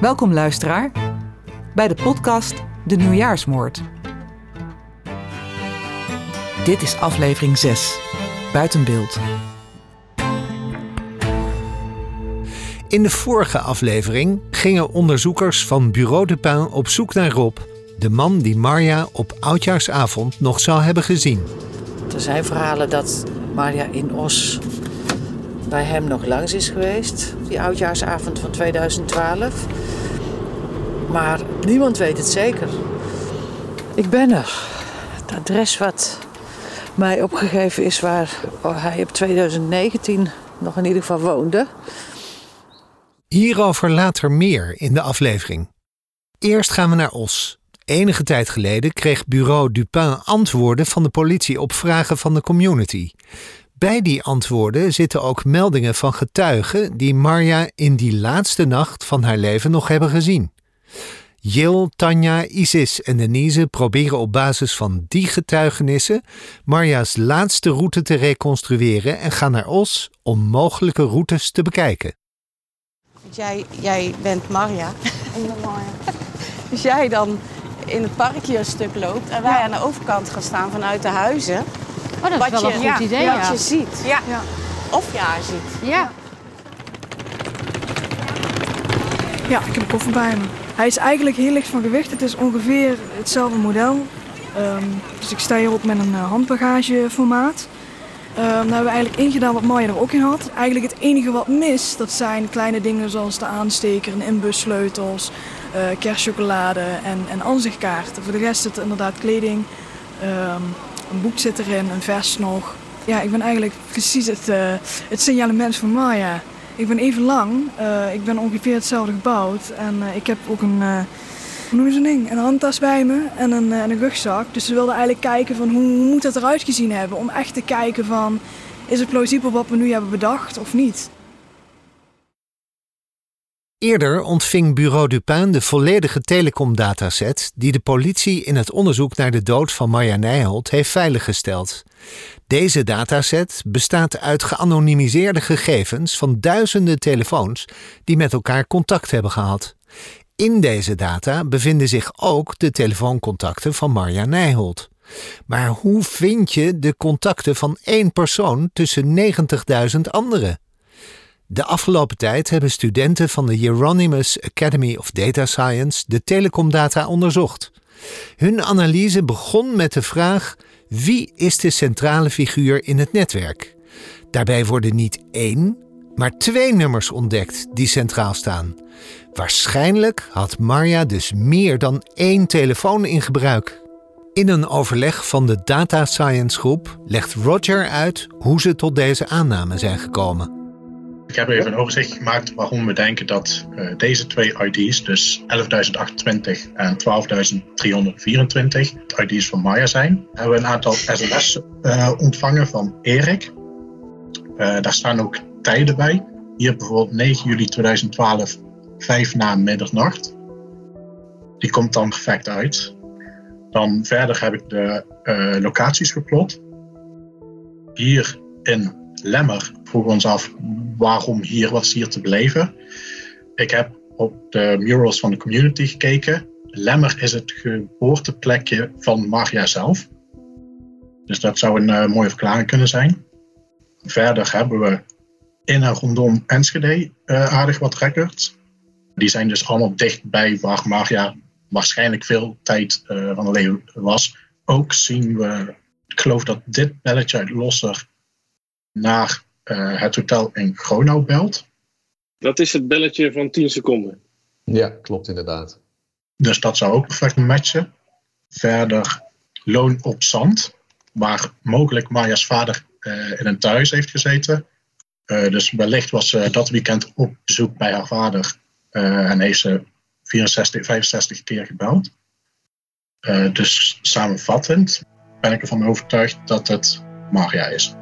Welkom luisteraar bij de podcast De Nieuwjaarsmoord. Dit is aflevering 6, Buiten beeld. In de vorige aflevering gingen onderzoekers van Bureau de Pin op zoek naar Rob, de man die Marja op oudjaarsavond nog zou hebben gezien. Er zijn verhalen dat Marja in Os bij hem nog langs is geweest, die oudjaarsavond van 2012. Maar niemand weet het zeker. Ik ben er. Het adres wat mij opgegeven is waar hij op 2019 nog in ieder geval woonde. Hierover later meer in de aflevering. Eerst gaan we naar Os. Enige tijd geleden kreeg bureau Dupin antwoorden van de politie op vragen van de community. Bij die antwoorden zitten ook meldingen van getuigen die Marja in die laatste nacht van haar leven nog hebben gezien. Jill, Tanja, Isis en Denise proberen op basis van die getuigenissen Marja's laatste route te reconstrueren en gaan naar Os om mogelijke routes te bekijken. Jij, jij bent Marja. Dus jij dan in het parkje een stuk loopt en wij aan de overkant gaan staan vanuit de huizen. Oh, dat is wel een goed idee. Wat Ja. je ziet. Ja. Of je haar ziet. Ja. Ja, ik heb een koffer bij me. Hij is eigenlijk heel licht van gewicht. Het is ongeveer hetzelfde model. Ehm, dus ik sta hierop met een eh, handbagageformaat. Ehm daar hebben we eigenlijk ingedaan wat Maya er ook in had. Eigenlijk het enige wat mis, dat zijn kleine dingen zoals de aansteker, een inbussleutels, eh kerstchocolade en, en aanzichtkaarten. Voor de rest zit er inderdaad kleding, ehm, een boek zit erin, een vest nog. Ja, ik ben eigenlijk precies het, eh, het signalement van Maya. Ik ben even lang, eh, ik ben ongeveer hetzelfde gebouwd en eh, ik heb ook een, hoe noem je zo'n ding, een handtas bij me en een, en een rugzak. Dus ze wilden eigenlijk kijken van hoe, hoe moet dat eruit gezien hebben om echt te kijken van is het plausibel wat we nu hebben bedacht of niet. Eerder ontving Bureau Dupin de volledige telecomdataset die de politie in het onderzoek naar de dood van Marja Nijholt heeft veiliggesteld. Deze dataset bestaat uit geanonimiseerde gegevens van duizenden telefoons die met elkaar contact hebben gehad. In deze data bevinden zich ook de telefooncontacten van Marja Nijholt. Maar hoe vind je de contacten van één persoon tussen 90.000 anderen? De afgelopen tijd hebben studenten van de Hieronymus Academy of Data Science de telecomdata onderzocht. Hun analyse begon met de vraag: wie is de centrale figuur in het netwerk? Daarbij worden niet één, maar twee nummers ontdekt die centraal staan. Waarschijnlijk had Marja dus meer dan één telefoon in gebruik. In een overleg van de Data Science groep legt Roger uit hoe ze tot deze aanname zijn gekomen. Ik heb even een overzicht gemaakt waarom we denken dat eh, deze twee ID's, dus 11.028 en 12.324, het ID's van Maya zijn. We hebben een aantal sms eh, ontvangen van Erik. Eh, daar staan ook tijden bij. Hier bijvoorbeeld 9 juli 2012, 5 na middernacht. Die komt dan perfect uit. Dan verder heb ik de locaties geplot. Hier in Lemmer vroegen we ons af waarom hier was hier te beleven. Ik heb op de murals van de community gekeken. Lemmer is het geboorteplekje van Marja zelf. Dus dat zou een eh, mooie verklaring kunnen zijn. Verder hebben we in en rondom Enschede eh, aardig wat records. Die zijn dus allemaal dichtbij waar Marja waarschijnlijk veel tijd eh, van leven was. Ook zien we, ik geloof dat dit belletje uit Losser naar eh, het hotel in Gronau belt. Dat is het belletje van 10 seconden. Ja, klopt inderdaad. Dus dat zou ook perfect matchen. Verder Loon op Zand, waar mogelijk Marja's vader eh, in een thuis heeft gezeten. Eh, dus wellicht was ze dat weekend op bezoek bij haar vader eh, en heeft ze 64, 65 keer gebeld. Eh, dus samenvattend ben ik ervan overtuigd dat het Marja is.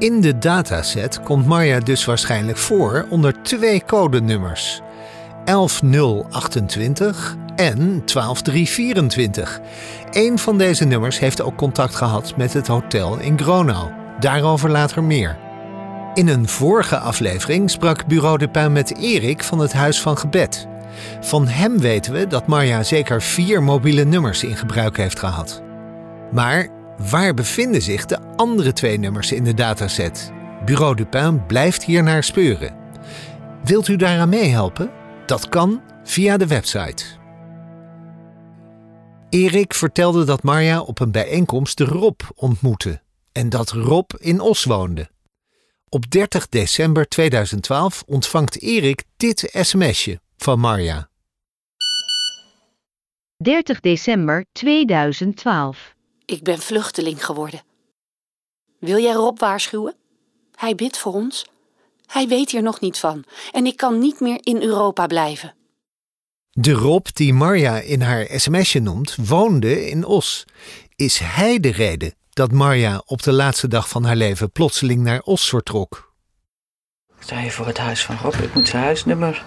In de dataset komt Marja dus waarschijnlijk voor onder twee codenummers: 11028 en 12324. Eén van deze nummers heeft ook contact gehad met het hotel in Gronau. Daarover later meer. In een vorige aflevering sprak Bureau de Pin met Erik van het Huis van Gebed. Van hem weten we dat Marja zeker vier mobiele nummers in gebruik heeft gehad. Maar waar bevinden zich de andere twee nummers in de dataset? Bureau de Pin blijft hier naar speuren. Wilt u daaraan meehelpen? Dat kan via de website. Erik vertelde dat Marja op een bijeenkomst Rob ontmoette en dat Rob in Os woonde. Op 30 december 2012 ontvangt Erik dit sms'je van Marja. 30 december 2012. Ik ben vluchteling geworden. Wil jij Rob waarschuwen? Hij bidt voor ons. Hij weet hier nog niet van en ik kan niet meer in Europa blijven. De Rob die Marja in haar sms'je noemt, woonde in Os. Is hij de reden dat Marja op de laatste dag van haar leven plotseling naar Os vertrok? Ik sta hier voor het huis van Rob. Ik moet zijn huisnummer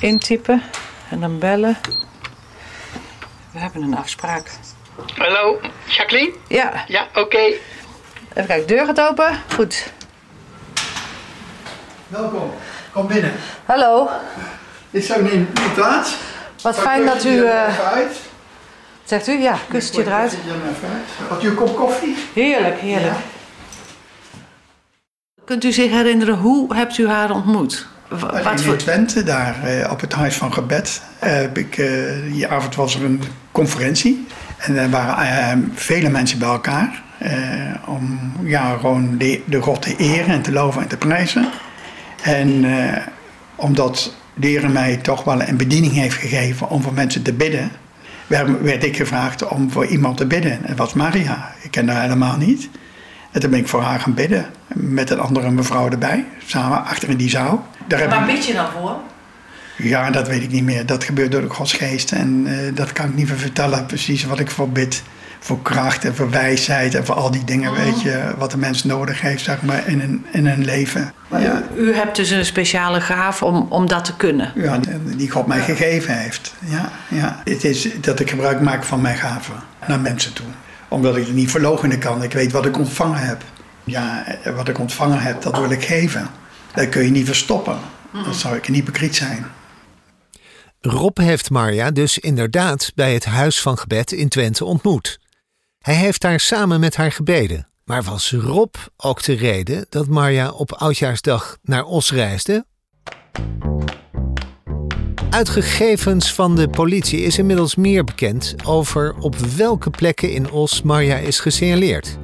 intypen en dan bellen. We hebben een afspraak. Hallo, Jacqueline? Ja. Ja, oké. Even kijken, de deur gaat open. Goed. Welkom, kom binnen. Hallo. Dit zou neem uw plaats. Wat fijn dat u... even uit. Zegt u? Ja, kust je eruit. Had u een kop koffie? Heerlijk, heerlijk. Kunt u zich herinneren, hoe hebt u haar ontmoet? Wat in voor... Twente, daar eh, op het Huis van Gebed, eh, heb ik, eh, die avond was er een conferentie. En er waren eh, vele mensen bij elkaar eh, om ja, gewoon de, de God te eren en te loven en te prijzen. En eh, omdat de Heer mij toch wel een bediening heeft gegeven om voor mensen te bidden, werd, werd ik gevraagd om voor iemand te bidden. En dat was Maria. Ik ken haar helemaal niet. En toen ben ik voor haar gaan bidden. Met een andere mevrouw erbij. Samen achter in die zaal. Daar heb Waar bid je dan voor? Ja, dat weet ik niet meer. Dat gebeurt door de Godsgeest. En eh, dat kan ik niet meer vertellen precies wat ik voor bid. Voor kracht en voor wijsheid en voor al die dingen, weet je. Wat de mens nodig heeft, zeg maar, in een, in een leven. Ja, U hebt dus een speciale gaaf om, om dat te kunnen. ja, die God mij gegeven heeft. Ja, ja. Het is dat ik gebruik maak van mijn gaven naar mensen toe. Omdat ik het niet verloochenen kan. Ik weet wat ik ontvangen heb. Ja, wat ik ontvangen heb, dat wil ik geven. Dat kun je niet verstoppen. Dan zou ik een hypocriet zijn. Rob heeft Marja dus inderdaad bij het Huis van Gebed in Twente ontmoet. Hij heeft daar samen met haar gebeden. Maar was Rob ook de reden dat Marja op Oudjaarsdag naar Os reisde? Uit gegevens van de politie is inmiddels meer bekend over op welke plekken in Os Marja is gesignaleerd.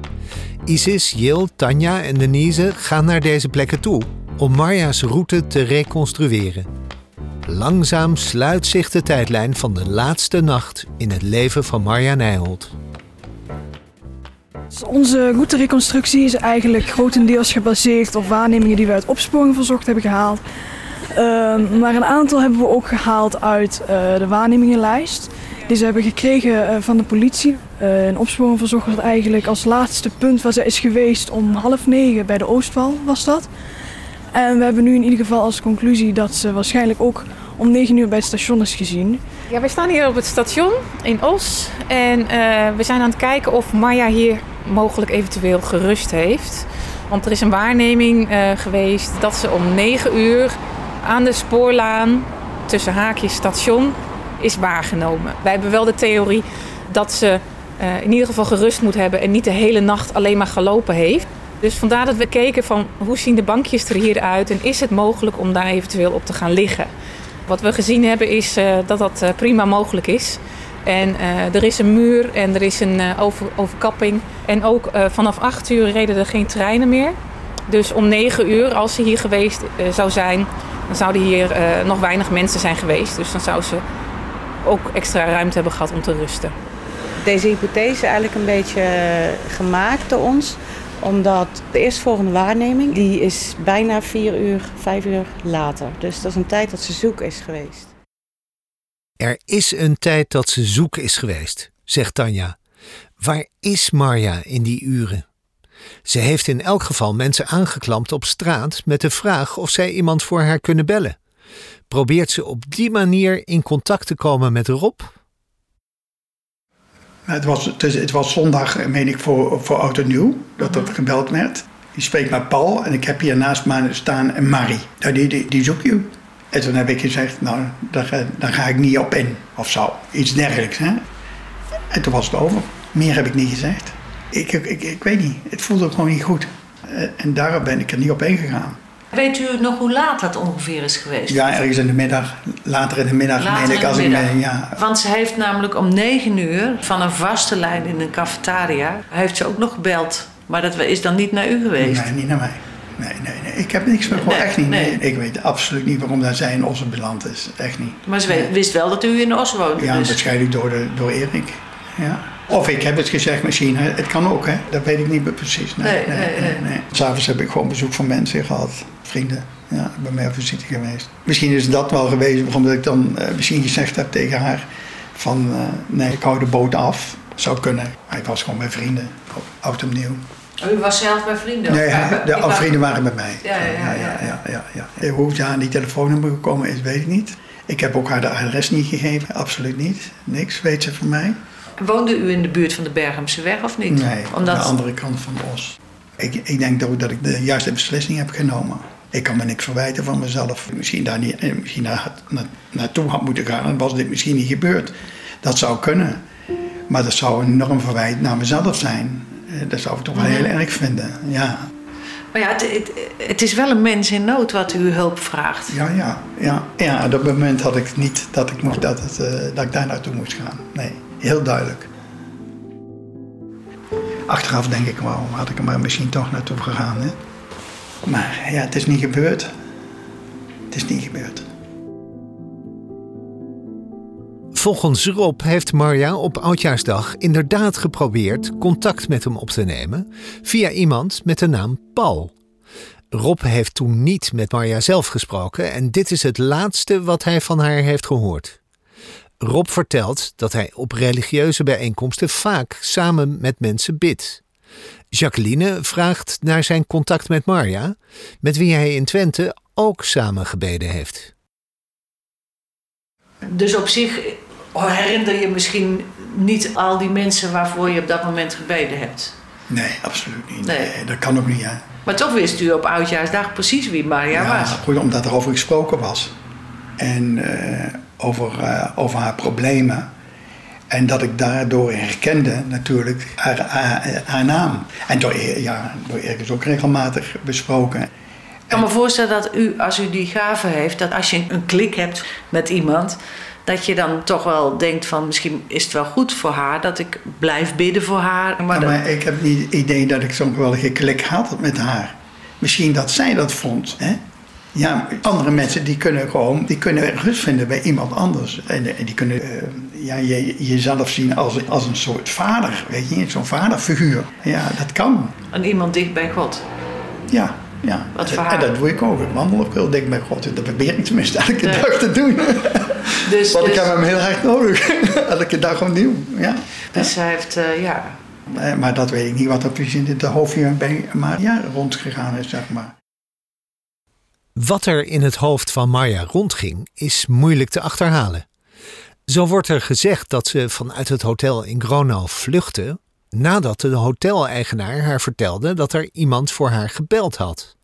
Isis, Jill, Tanja en Denise gaan naar deze plekken toe om Marja's route te reconstrueren. Langzaam sluit zich de tijdlijn van de laatste nacht in het leven van Marja Nijholt. Dus onze routereconstructie is eigenlijk grotendeels gebaseerd op waarnemingen die we uit opsporing verzocht hebben gehaald. Ehm, maar een aantal hebben we ook gehaald uit eh, de waarnemingenlijst. Die ze hebben gekregen eh, van de politie. Eh een opsporing verzocht was eigenlijk als laatste punt waar ze is geweest om half negen bij de Oostwal was dat. En we hebben nu in ieder geval als conclusie dat ze waarschijnlijk ook om 9 uur bij het station is gezien. Ja, wij staan hier op het station in Os. En eh, we zijn aan het kijken of Maya hier mogelijk eventueel gerust heeft. Want er is een waarneming eh, geweest dat ze om 9 uur aan de spoorlaan tussen haakjes station is waargenomen. Wij hebben wel de theorie dat ze eh, in ieder geval gerust moet hebben en niet de hele nacht alleen maar gelopen heeft. Dus vandaar dat we keken van hoe zien de bankjes er hier uit en is het mogelijk om daar eventueel op te gaan liggen. Wat we gezien hebben is eh, dat dat eh, prima mogelijk is. En eh, er is een muur en er is een over, overkapping. En ook vanaf 8 uur reden er geen treinen meer. Dus om 9 uur, als ze hier geweest zou zijn, dan zouden hier nog weinig mensen zijn geweest. Dus dan zou ze ook extra ruimte hebben gehad om te rusten. Deze hypothese eigenlijk een beetje gemaakt door ons omdat de eerstvolgende waarneming, die is bijna vier uur, vijf uur later. Dus dat is een tijd dat ze zoek is geweest. Er is een tijd dat ze zoek is geweest, zegt Tanja. Waar is Marja in die uren? Ze heeft in elk geval mensen aangeklampt op straat met de vraag of zij iemand voor haar kunnen bellen. Probeert ze op die manier in contact te komen met Rob? Het was, het, was zondag, meen ik, voor, voor Oud en Nieuw, dat dat gebeld werd. Die spreekt met Paul en ik heb hier naast me staan een Marie. Nou, die, die, die zoekt je. En toen heb ik gezegd, nou, daar, daar ga ik niet op in. Of zo. Iets dergelijks. Hè? En toen was het over. Meer heb ik niet gezegd. Ik, ik, ik, weet niet. Het voelde gewoon niet goed. Eh, en daarom ben ik er niet op ingegaan. Weet u nog hoe laat dat ongeveer is geweest? Ja, ergens in de middag. Later in de middag, Later meen ik. Als ik me, ja. Want ze heeft namelijk om negen uur van een vaste lijn in een cafetaria... heeft ze ook nog gebeld. Maar dat is dan niet naar u geweest? Nee, niet naar mij. Nee, nee, nee. Ik heb niks meer gehoord. echt niet. Nee. Ik weet absoluut niet waarom dat zij in Ossen beland is. Echt niet. Maar ze wist wel dat u in Ossen woonde? Ja, dus. waarschijnlijk door, de, door Erik. Ja. Of ik heb het gezegd misschien. Het kan ook, hè. Dat weet ik niet precies. Nee, nee, nee. nee, nee. S'avonds heb ik gewoon bezoek van mensen gehad. Vrienden. Ja, bij mij op visite geweest. Misschien is dat wel geweest waarom ik dan uh, misschien gezegd heb tegen haar... van uh, nee, ik hou de boot af. Zou kunnen. Maar ik was gewoon bij vrienden. Oud en nieuw. Oh, u was zelf bij vrienden? Nee, de, vrienden waren bij mij. Ja, ja, ja. ja, ja. Hoe ze aan die telefoonnummer gekomen is, weet ik niet. Ik heb ook haar de adres niet gegeven, absoluut niet. Niks weet ze van mij. Woonde u in de buurt van de Berghamse weg of niet? Nee, Omdat... aan de andere kant van Os. Ik, ik denk ook dat ik de juiste beslissing heb genomen. Ik kan me niks verwijten van mezelf. Misschien daar niet, misschien daar, na, naartoe had moeten gaan, dan was dit misschien niet gebeurd. Dat zou kunnen. Maar dat zou een enorm verwijt naar mezelf zijn. Dat zou ik toch wel heel erg vinden, ja. Maar ja, het, het, het, is wel een mens in nood wat u hulp vraagt. Ja, ja, ja. ja op dat moment had ik niet dat ik, moest, dat, het, uh, dat ik daar naartoe moest gaan. Nee, heel duidelijk. Achteraf denk ik, waarom had ik er maar misschien toch naartoe gegaan. Hè? Maar ja, het is niet gebeurd. Het is niet gebeurd. Volgens Rob heeft Marja op Oudjaarsdag inderdaad geprobeerd contact met hem op te nemen via iemand met de naam Paul. Rob heeft toen niet met Marja zelf gesproken en dit is het laatste wat hij van haar heeft gehoord. Rob vertelt dat hij op religieuze bijeenkomsten vaak samen met mensen bidt. Jacqueline vraagt naar zijn contact met Marja, met wie hij in Twente ook samen gebeden heeft. Dus op zich herinner je misschien niet al die mensen waarvoor je op dat moment gebeden hebt. Nee, absoluut niet. Nee. nee dat kan ook niet, hè. Maar toch wist u op Oudjaarsdag precies wie Maria ja, was. Goed, omdat er over gesproken was. En uh, over, uh, over haar problemen. En dat ik daardoor herkende natuurlijk haar, haar, haar naam. En door, ja, door ergens ook regelmatig besproken. Ik kan me voorstellen dat u, als u die gave heeft, dat als je een klik hebt met iemand, dat je dan toch wel denkt van misschien is het wel goed voor haar dat ik blijf bidden voor haar. Maar, ja, maar ik heb niet het idee dat ik zo'n geweldige klik had met haar. Misschien dat zij dat vond. Hè? Ja, andere mensen die kunnen gewoon die kunnen rust vinden bij iemand anders. En, en die kunnen uh, ja, je, jezelf zien als, als een soort vader, weet je, zo'n vaderfiguur. Ja, dat kan. En iemand dicht bij God. Ja, ja. Wat en dat doe ik ook. Ik wandel ook heel dicht bij God. Dat probeer ik tenminste elke nee. dag te doen. Dus, Want dus... ik heb hem heel erg nodig. elke dag opnieuw. Ja. Dus hij heeft, uh, ja. Maar dat weet ik niet wat er precies in het hoofdje bij maar ja, rondgegaan is, zeg maar. Wat er in het hoofd van Marja rondging, is moeilijk te achterhalen. Zo wordt er gezegd dat ze vanuit het hotel in Gronau vluchtte nadat de hoteleigenaar haar vertelde dat er iemand voor haar gebeld had.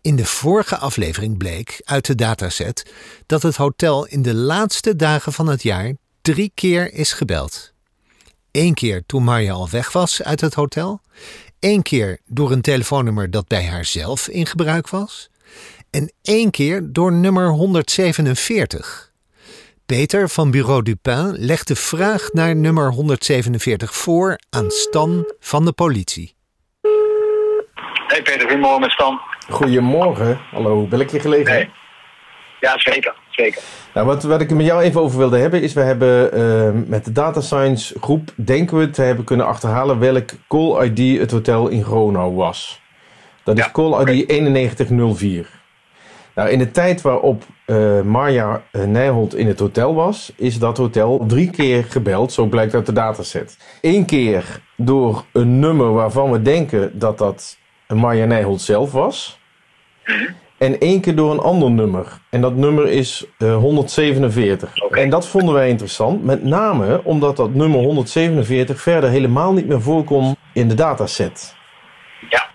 In de vorige aflevering bleek uit de dataset dat het hotel in de laatste dagen van het jaar drie keer is gebeld. Eén keer toen Marja al weg was uit het hotel, één keer door een telefoonnummer dat bij haarzelf in gebruik was en één keer door nummer 147. Peter van Bureau Dupin legt de vraag naar nummer 147 voor aan Stan van de politie. Hey Peter, goedemorgen met Stan. Goedemorgen, hallo, ben ik je gelegen? Ja, zeker, zeker. Nou, wat, wat ik met jou even over wilde hebben is, we hebben uh, met de data science groep, denken we te hebben kunnen achterhalen welk call ID het hotel in Gronau was. Dat is ja, call ID okay. 9104. Nou, in de tijd waarop uh, Marja Nijholt in het hotel was, is dat hotel drie keer gebeld, zo blijkt uit de dataset. Eén keer door een nummer waarvan we denken dat dat Marja Nijholt zelf was. En één keer door een ander nummer. En dat nummer is uh, 147. Okay. En dat vonden wij interessant, met name omdat dat nummer 147 verder helemaal niet meer voorkomt in de dataset. Ja,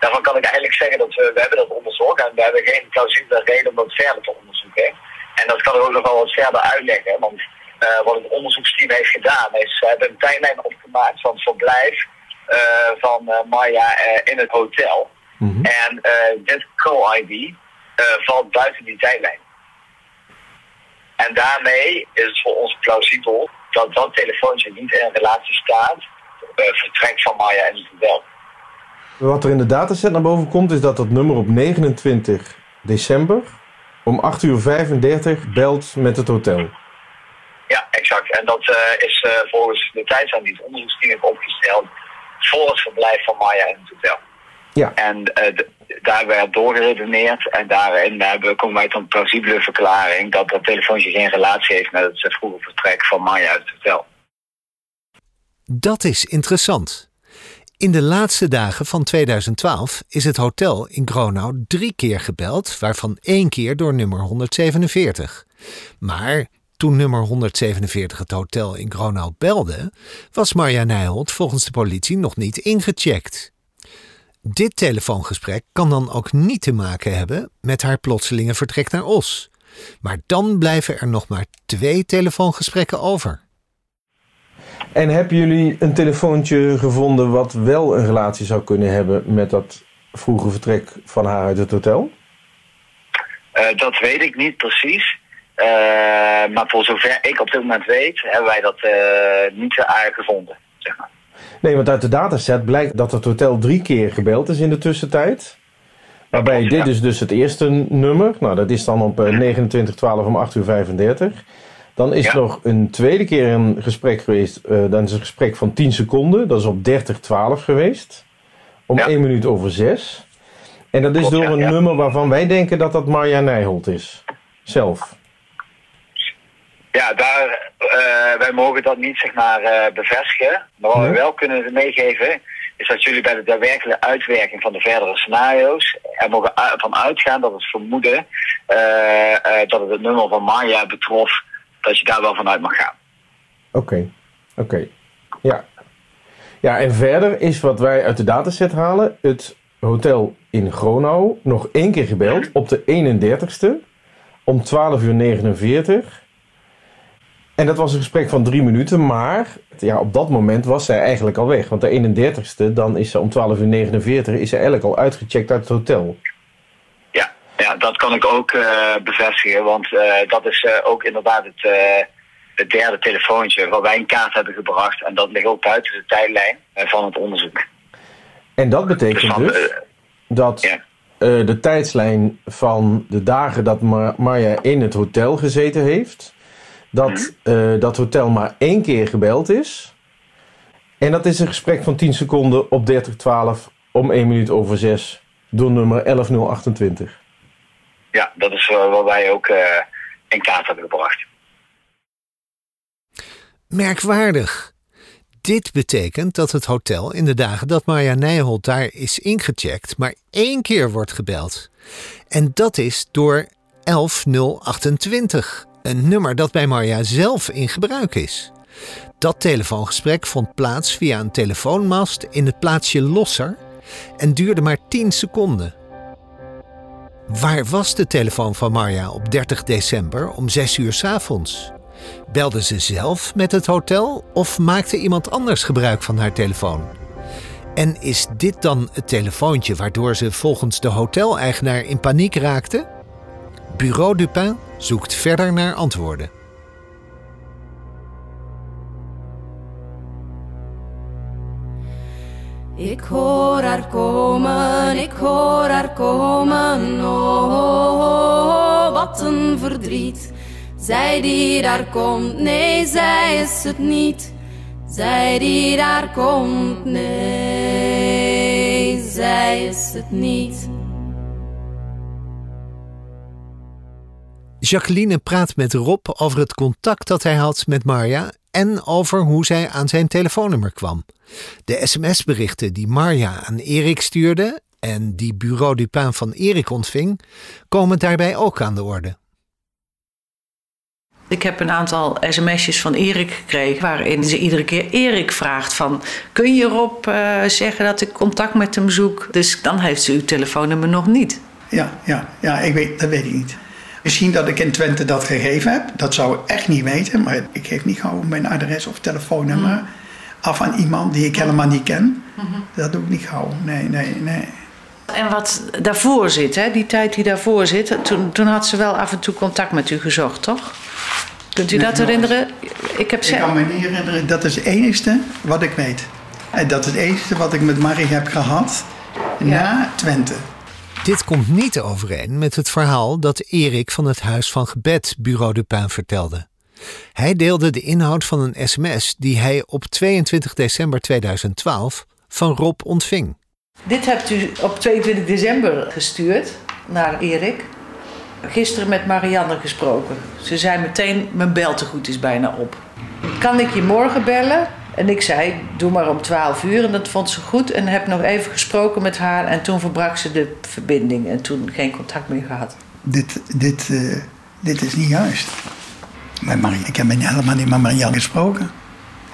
daarvan kan ik eigenlijk zeggen dat we, we hebben dat onderzocht en we hebben geen plausibele reden om dat verder te onderzoeken. En dat kan ik ook nog wel wat verder uitleggen, want uh, wat het onderzoeksteam heeft gedaan is, ze hebben een tijdlijn opgemaakt van het verblijf uh, van uh, Maya in het hotel. Mm -hmm. En dit call-ID valt buiten die tijdlijn. En daarmee is het voor ons plausibel dat dat telefoontje niet in relatie staat vertrek van Maya en het hotel. Wat er in de dataset naar boven komt is dat dat nummer op 29 december om 8 uur 35 belt met het hotel. Ja, exact. En dat uh, is uh, volgens de tijdslijn die het onderzoeksteam heeft opgesteld voor het verblijf van Maya in het hotel. Ja. En uh, de, daar werd doorgeredeneerd en daarin hebben, komen wij tot een plausibele verklaring dat dat telefoontje geen relatie heeft met het vroege vertrek van Maya uit het hotel. Dat is interessant. In de laatste dagen van 2012 is het hotel in Gronau drie keer gebeld, waarvan één keer door nummer 147. Maar toen nummer 147 het hotel in Gronau belde, was Marja Nijholt volgens de politie nog niet ingecheckt. Dit telefoongesprek kan dan ook niet te maken hebben met haar plotselinge vertrek naar Os. Maar dan blijven er nog maar twee telefoongesprekken over. En hebben jullie een telefoontje gevonden wat wel een relatie zou kunnen hebben met dat vroege vertrek van haar uit het hotel? Uh, dat weet ik niet precies. Uh, maar voor zover ik op dit moment weet, hebben wij dat uh, niet gevonden. Zeg maar. Nee, want uit de dataset blijkt dat het hotel drie keer gebeld is in de tussentijd. Waarbij dit is dus het eerste nummer. Nou, dat is dan op 29.12 om 8 uur 35. Dan is Ja. er nog een tweede keer een gesprek geweest. eh, dan is een gesprek van 10 seconden. Dat is op 30.12 geweest. Om 1 minuut over 6. En dat is Klopt, door ja, een nummer waarvan wij denken dat dat Marja Nijholt is. Zelf. Ja, daar, eh, wij mogen dat niet zeg maar eh, bevestigen. Maar wat we wel kunnen meegeven, is dat jullie bij de daadwerkelijke uitwerking van de verdere scenario's er mogen van uitgaan dat het vermoeden dat het het nummer van Maya betrof, dat je daar wel vanuit mag gaan. Oké, oké. Ja. Ja, en verder is wat wij uit de dataset halen... het hotel in Gronau nog één keer gebeld op de 31ste... om 12 uur 49. En dat was een gesprek van drie minuten, maar ja, op dat moment was zij eigenlijk al weg. Want de 31ste, dan is ze om 12 uur 49, is ze eigenlijk al uitgecheckt uit het hotel. Ja, dat kan ik ook eh, bevestigen, want eh, dat is eh, ook inderdaad het, het derde telefoontje waar wij in kaart hebben gebracht. En dat ligt ook buiten de tijdlijn van het onderzoek. En dat betekent van, dus eh, dat de tijdslijn van de dagen dat Mar- Marja in het hotel gezeten heeft, dat eh, dat hotel maar één keer gebeld is. En dat is een gesprek van 10 seconden op 3012 om 1 minuut over 6 door nummer 11028. Ja, dat is wat wij ook eh, in kaart hebben gebracht. Merkwaardig. Dit betekent dat het hotel in de dagen dat Marja Nijholt daar is ingecheckt, maar één keer wordt gebeld. En dat is door 11028, een nummer dat bij Marja zelf in gebruik is. Dat telefoongesprek vond plaats via een telefoonmast in het plaatsje Losser en duurde maar 10 seconden. Waar was de telefoon van Marja op 30 december om 6 uur 's avonds? Belde ze zelf met het hotel of maakte iemand anders gebruik van haar telefoon? En is dit dan het telefoontje waardoor ze volgens de hoteleigenaar in paniek raakte? Bureau Dupin zoekt verder naar antwoorden. Ik hoor haar komen, ik hoor haar komen. Oh, oh, oh, wat een verdriet. Zij die daar komt, nee, zij is het niet. Zij die daar komt, nee, zij is het niet. Jacqueline praat met Rob over het contact dat hij had met Marja en over hoe zij aan zijn telefoonnummer kwam. De sms-berichten die Marja aan Erik stuurde en die Bureau Dupin van Erik ontving, komen daarbij ook aan de orde. Ik heb een aantal sms'jes van Erik gekregen... waarin ze iedere keer Erik vraagt van... kun je Rob uh, zeggen dat ik contact met hem zoek? Dus dan heeft ze uw telefoonnummer nog niet. Ja, ja, ja ik weet, dat weet ik niet. Misschien dat ik in Twente dat gegeven heb. Dat zou ik echt niet weten. Maar ik geef niet gewoon mijn adres of telefoonnummer... Mm. af aan iemand die ik helemaal niet ken. Mm-hmm. Dat doe ik niet gauw. Nee, nee, nee. En wat daarvoor zit, hè, die tijd die daarvoor zit... Toen, toen had ze wel af en toe contact met u gezocht, toch? Kunt u nee, dat herinneren? Ik, heb ik kan me niet herinneren. Dat is het enigste wat ik weet. En dat is het enige wat ik met Marie heb gehad na Twente. Dit komt niet overeen met het verhaal dat Erik van het Huis van Gebed Bureau de Pijn vertelde. Hij deelde de inhoud van een sms die hij op 22 december 2012 van Rob ontving. Dit hebt u op 22 december gestuurd naar Erik. Gisteren met Marianne gesproken. Ze zei meteen, mijn beltegoed is bijna op. Kan ik je morgen bellen? En ik zei, doe maar om 12 uur. En dat vond ze goed. En heb nog even gesproken met haar. En toen verbrak ze de verbinding. En toen geen contact meer gehad. Dit, dit, uh, dit is niet juist. Met Marie, ik heb helemaal niet met Marianne gesproken.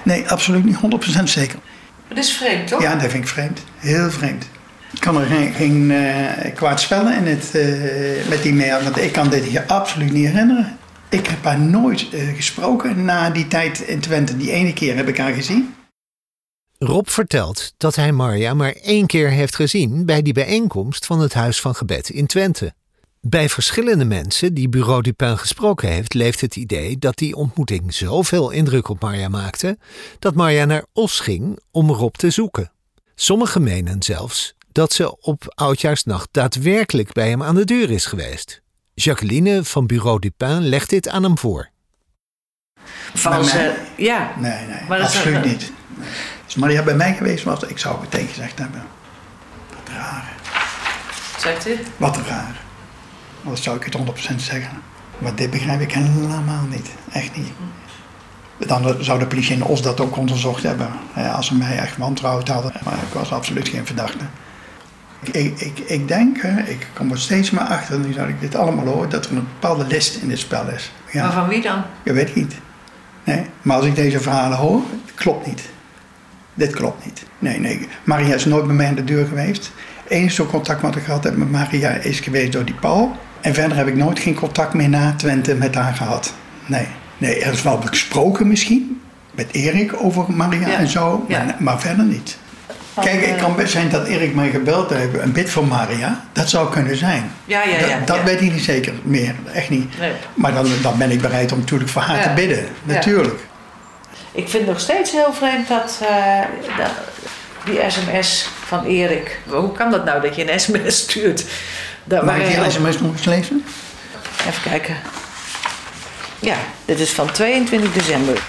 Nee, absoluut niet 100% zeker. Dat is vreemd, toch? Ja, dat vind ik vreemd. Heel vreemd. Ik kan er geen, geen uh, kwaad spellen in het, uh, met die mail, want ik kan dit hier absoluut niet herinneren. Ik heb haar nooit uh, gesproken na die tijd in Twente. Die ene keer heb ik haar gezien. Rob vertelt dat hij Marja maar één keer heeft gezien bij die bijeenkomst van het Huis van Gebed in Twente. Bij verschillende mensen die Bureau Dupin gesproken heeft, leeft het idee dat die ontmoeting zoveel indruk op Marja maakte dat Marja naar Os ging om Rob te zoeken. Sommigen menen zelfs dat ze op oudjaarsnacht daadwerkelijk bij hem aan de deur is geweest. Jacqueline van Bureau Dupin legt dit aan hem voor. Van ze, ja. Nee, nee, maar absoluut dat, niet. Als Maria bij mij geweest was, ik zou het meteen gezegd hebben. Wat raar. Zegt u? Wat raar. Dat zou ik het 100% zeggen. Maar dit begrijp ik helemaal niet. Echt niet. Dan zou de politie in Os dat ook onderzocht hebben. Als ze mij echt wantrouwd hadden. Maar ik was absoluut geen verdachte. Ik, ik, ik denk, ik kom er steeds maar achter, nu dat ik dit allemaal hoor, dat er een bepaalde list in dit spel is. Ja. Maar van wie dan? Ik weet het niet. Nee. Maar als ik deze verhalen hoor, klopt niet. Dit klopt niet. Nee, nee. Maria is nooit bij mij aan de deur geweest. Enige contact wat ik gehad heb met Maria is geweest door die Paul. En verder heb ik nooit geen contact meer na Twente met haar gehad. Nee. Nee, er is wel gesproken misschien. Met Erik over Maria en zo. Ja. Maar, maar verder niet. Kijk, het kan best zijn dat Erik mij gebeld heeft, een bid voor Maria. Dat zou kunnen zijn. Ja, ja, ja. Dat, dat weet ik niet zeker meer, echt niet. Nee. Maar dan, dan ben ik bereid om natuurlijk voor haar te bidden, natuurlijk. Ik vind nog steeds heel vreemd dat, uh, dat, die sms van Erik. Hoe kan dat nou dat je een sms stuurt? Dat Mag ik die sms nog eens lezen? Even kijken. Ja, dit is van 22 december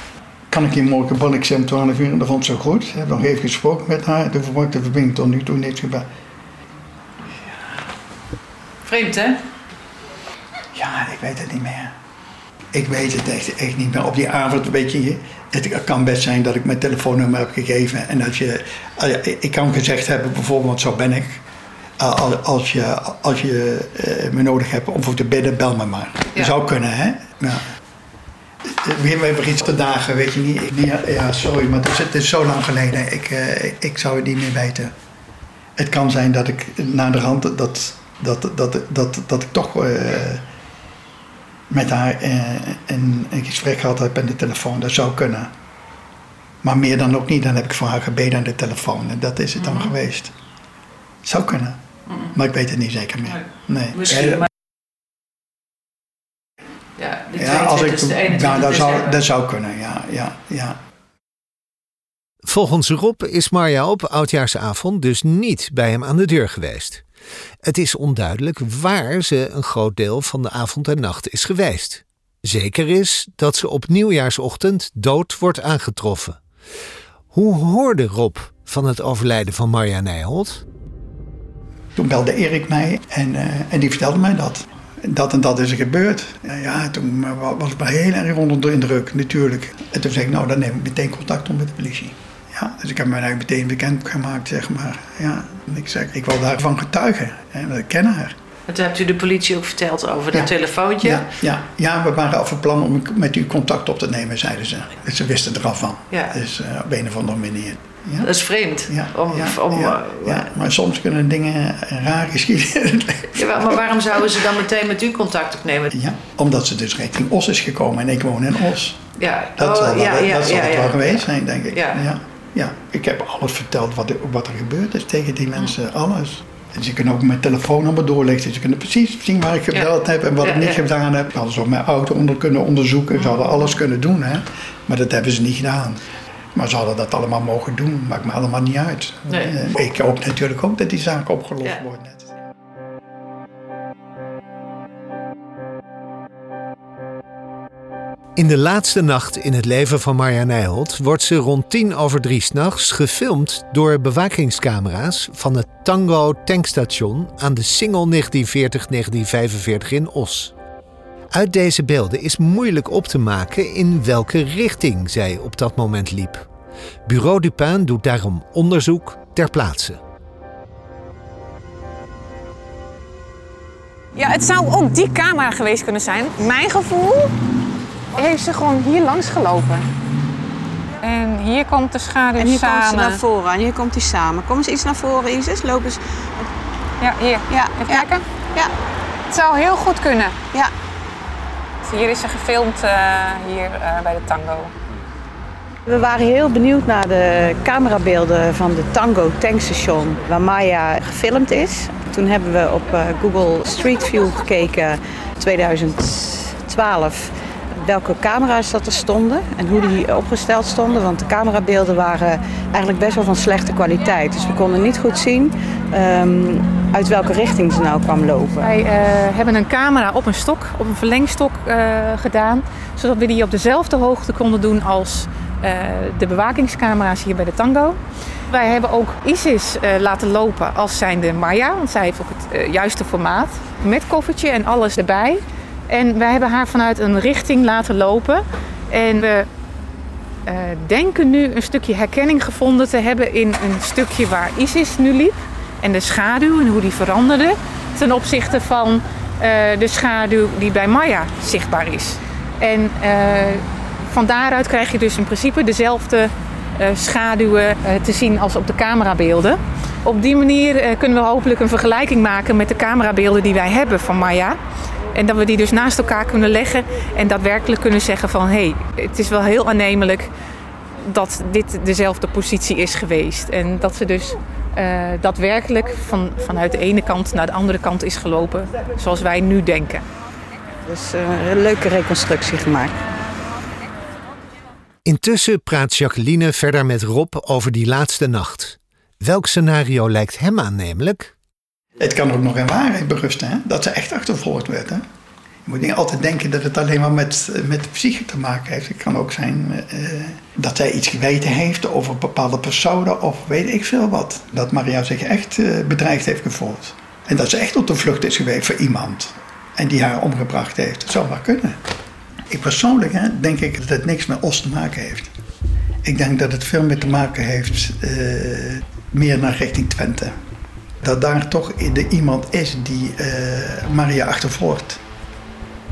kan ik je morgen ze om 12 uur en dat vond ze goed. Ik heb nog even gesproken met haar. De verbinding tot nu toe niks gebeld. Vreemd, hè? Ja, ik weet het niet meer. Ik weet het echt, echt niet meer. Op die avond, weet je, het kan best zijn dat ik mijn telefoonnummer heb gegeven. En dat je, ik kan gezegd hebben, bijvoorbeeld, zo ben ik. Als je, als je eh, me nodig hebt om voor te bidden, bel me maar. Dat zou kunnen, hè? Ja. Weer hebben iets te dagen, weet je niet. ja, sorry, maar het is, het is zo lang geleden. Ik, uh, ik zou het niet meer weten. Het kan zijn dat ik na de rand dat, dat, dat, dat, dat ik toch uh, met haar uh, een, een gesprek gehad heb aan de telefoon. Dat zou kunnen. Maar meer dan ook niet. Dan heb ik voor haar gebeden aan de telefoon. En dat is het dan mm -hmm. geweest. Zou kunnen. Mm -hmm. Maar ik weet het niet zeker meer. Nee. Misschien, ja, als ik, nou, dat, zou, dat zou kunnen, ja, ja, ja. Volgens Rob is Marja op oudjaarsavond dus niet bij hem aan de deur geweest. Het is onduidelijk waar ze een groot deel van de avond en nacht is geweest. Zeker is dat ze op nieuwjaarsochtend dood wordt aangetroffen. Hoe hoorde Rob van het overlijden van Marja Nijholt? Toen belde Erik mij en, uh, en die vertelde mij dat dat en dat is er gebeurd. Ja, toen was ik heel erg onder de indruk, natuurlijk. En toen zei ik, nou, dan neem ik meteen contact op met de politie. Ja, dus ik heb mij eigenlijk meteen bekend gemaakt, zeg maar. Ja, en ik zeg, ik wil daarvan getuigen, hè, want ik ken haar. En toen hebt u de politie ook verteld over dat telefoontje. Ja, ja, ja, we waren al van plan om met u contact op te nemen, zeiden ze. Dus ze wisten er al van. Ja. Dus uh, op een of andere manier. Ja? Dat is vreemd. Ja, om, ja, om, ja, uh, ja, maar soms kunnen dingen raar geschieden. ja, maar waarom zouden ze dan meteen met u contact opnemen? Ja, omdat ze dus richting Os is gekomen en ik woon in Os. Ja, dat oh, zal, wel, ja, ja, dat zal het wel geweest zijn, denk ik. Ja. Ja. Ik heb alles verteld wat er, wat er gebeurd is tegen die mensen, alles. En ze kunnen ook mijn telefoonnummer doorlichten. Ze kunnen precies zien waar ik gebeld heb en wat Ja, ik niet ja. gedaan heb. Ze hadden ze ook mijn auto onder kunnen onderzoeken. Ze hadden alles kunnen doen, hè. Maar dat hebben ze niet gedaan. Maar ze hadden dat allemaal mogen doen. Maakt me allemaal niet uit. Nee. Eh, Ik hoop natuurlijk ook dat die zaak opgelost wordt. Net. In de laatste nacht in het leven van Marja Nijholt wordt ze rond tien over drie s'nachts gefilmd door bewakingscamera's van het Tango tankstation aan de Singel 1940-1945 in Os. Uit deze beelden is moeilijk op te maken in welke richting zij op dat moment liep. Bureau Dupin doet daarom onderzoek ter plaatse. Ja, het zou ook die camera geweest kunnen zijn. Mijn gevoel heeft ze gewoon hier langs gelopen. En hier komt de schaduw En hier samen. komt ze naar voren en hier komt hij samen. Kom eens iets naar voren, Isis. Loop eens. Ja, hier. Ja, Even ja. kijken. Ja. Het zou heel goed kunnen. Ja. Hier is ze gefilmd, eh, hier eh, bij de tango. We waren heel benieuwd naar de camerabeelden van de Tango tankstation waar Maya gefilmd is. Toen hebben we op eh, Google Street View gekeken 2012 welke camera's dat er stonden en hoe die opgesteld stonden. Want de camerabeelden waren eigenlijk best wel van slechte kwaliteit. Dus we konden niet goed zien ehm, uit welke richting ze nou kwam lopen. Wij eh, hebben een camera op een stok, op een verlengstok eh, gedaan. Zodat we die op dezelfde hoogte konden doen als eh, de bewakingscamera's hier bij de tango. Wij hebben ook Isis laten lopen als zijnde Maya. Want zij heeft ook het juiste formaat. Met koffertje en alles erbij. En wij hebben haar vanuit een richting laten lopen. En we eh, denken nu een stukje herkenning gevonden te hebben in een stukje waar Isis nu liep. En de schaduw en hoe die veranderde ten opzichte van eh, de schaduw die bij Maya zichtbaar is. En eh, van daaruit krijg je dus in principe dezelfde schaduwen te zien als op de camerabeelden. Op die manier kunnen we hopelijk een vergelijking maken met de camerabeelden die wij hebben van Maya. En dat we die dus naast elkaar kunnen leggen en daadwerkelijk kunnen zeggen van hé, hey, het is wel heel aannemelijk dat dit dezelfde positie is geweest. En dat ze dus eh, daadwerkelijk van, vanuit de ene kant naar de andere kant is gelopen zoals wij nu denken. Dus eh, een leuke reconstructie gemaakt. Intussen praat Jacqueline verder met Rob over die laatste nacht. Welk scenario lijkt hem aannemelijk? Het kan ook nog in waarheid berusten, hè? dat ze echt achtervolgd werd. Hè? Je moet niet altijd denken dat het alleen maar met, met de psyche te maken heeft. Het kan ook zijn eh, dat zij iets geweten heeft over bepaalde personen of weet ik veel wat. Dat Maria zich echt eh, bedreigd heeft gevoeld. En dat ze echt op de vlucht is geweest voor iemand. En die haar omgebracht heeft. Dat zou maar kunnen. Ik persoonlijk hè, denk ik dat het niks met Os te maken heeft. Ik denk dat het veel meer te maken heeft eh, meer naar richting Twente. Dat daar toch de iemand is die eh, Maria achtervolgt.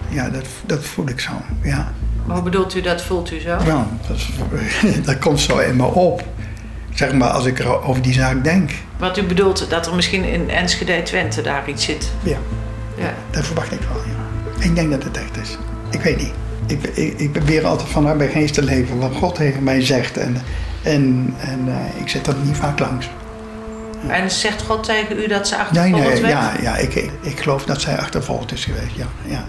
Ja, dat, dat voel ik zo, ja. Maar hoe bedoelt u dat? Voelt u zo? Ja, dat, is- dat komt zo in me op. Zeg maar als ik er over die zaak denk. Wat u bedoelt dat er misschien in Enschede Twente daar iets zit? Ja, Ja. dat verwacht ik wel, ja. Ik denk dat het echt is. Ik weet niet. Ik, ik, ik probeer altijd vanuit mijn geest te leven wat God tegen mij zegt. En, en, en eh, ik zit er niet vaak langs. En zegt God tegen u dat ze Nee, achtervolgd nee, werd? ja, ja ik, ik, ik geloof dat zij achtervolgd is geweest, ja. ja.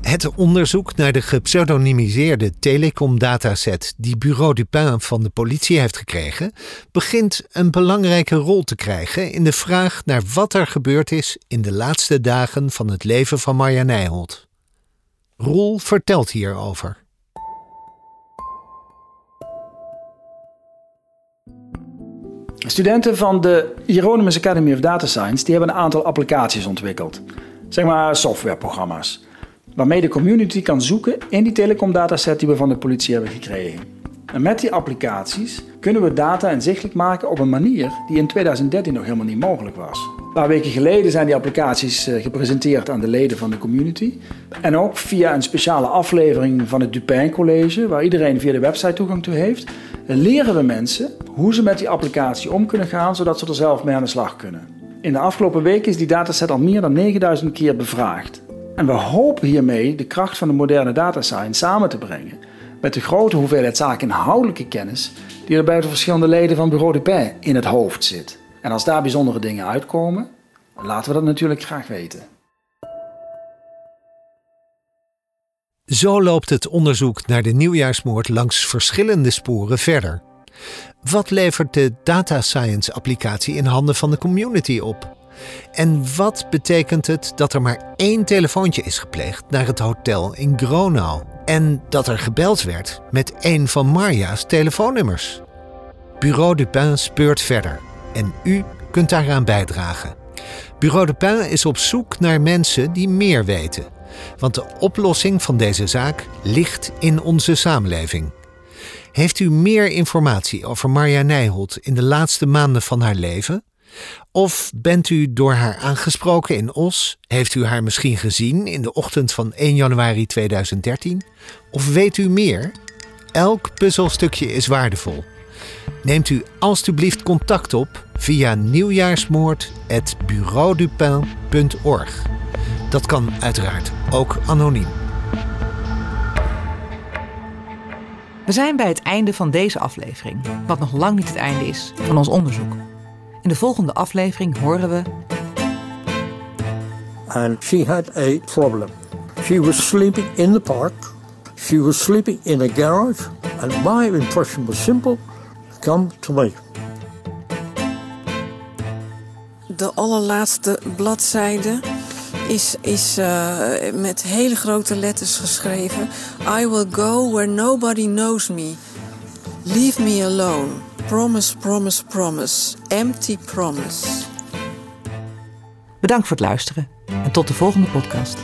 Het onderzoek naar de gepseudonymiseerde telecom-dataset die Bureau Dupin van de politie heeft gekregen, begint een belangrijke rol te krijgen in de vraag naar wat er gebeurd is in de laatste dagen van het leven van Marja Nijholt. Roel vertelt hierover. Studenten van de Hieronymus Academy of Data Science die hebben een aantal applicaties ontwikkeld. Zeg maar softwareprogramma's. Waarmee de community kan zoeken in die telecomdataset die we van de politie hebben gekregen. En met die applicaties kunnen we data inzichtelijk maken op een manier die in 2013 nog helemaal niet mogelijk was. Een paar weken geleden zijn die applicaties eh, gepresenteerd aan de leden van de community. En ook via een speciale aflevering van het Dupin College, waar iedereen via de website toegang toe heeft, leren we mensen hoe ze met die applicatie om kunnen gaan, zodat ze er zelf mee aan de slag kunnen. In de afgelopen weken is die dataset al meer dan 9000 keer bevraagd. En we hopen hiermee de kracht van de moderne data science samen te brengen met de grote hoeveelheid zakeninhoudelijke kennis die er verschillende leden van Bureau de Paix in het hoofd zit. En als daar bijzondere dingen uitkomen, laten we dat natuurlijk graag weten. Zo loopt het onderzoek naar de nieuwjaarsmoord langs verschillende sporen verder. Wat levert de data science applicatie in handen van de community op? En wat betekent het dat er maar één telefoontje is gepleegd naar het hotel in Gronau en dat er gebeld werd met een van Marja's telefoonnummers? Bureau Dupin speurt verder en u kunt daaraan bijdragen. Bureau Dupin is op zoek naar mensen die meer weten, want de oplossing van deze zaak ligt in onze samenleving. Heeft u meer informatie over Marja Nijholt in de laatste maanden van haar leven? Of bent u door haar aangesproken in Os? Heeft u haar misschien gezien in de ochtend van 1 januari 2013? Of weet u meer? Elk puzzelstukje is waardevol. Neemt u alstublieft contact op via nieuwjaarsmoord.bureaudupin.org. Dat kan uiteraard ook anoniem. We zijn bij het einde van deze aflevering, wat nog lang niet het einde is van ons onderzoek. In de volgende aflevering horen we. And she had a problem. She was sleeping in the park. She was sleeping in a garage. And my impression was simple come to me. De allerlaatste bladzijde is, is uh, met hele grote letters geschreven. I will go where nobody knows me. Leave me alone. Promise, promise, promise. Empty promise. Bedankt voor het luisteren en tot de volgende podcast.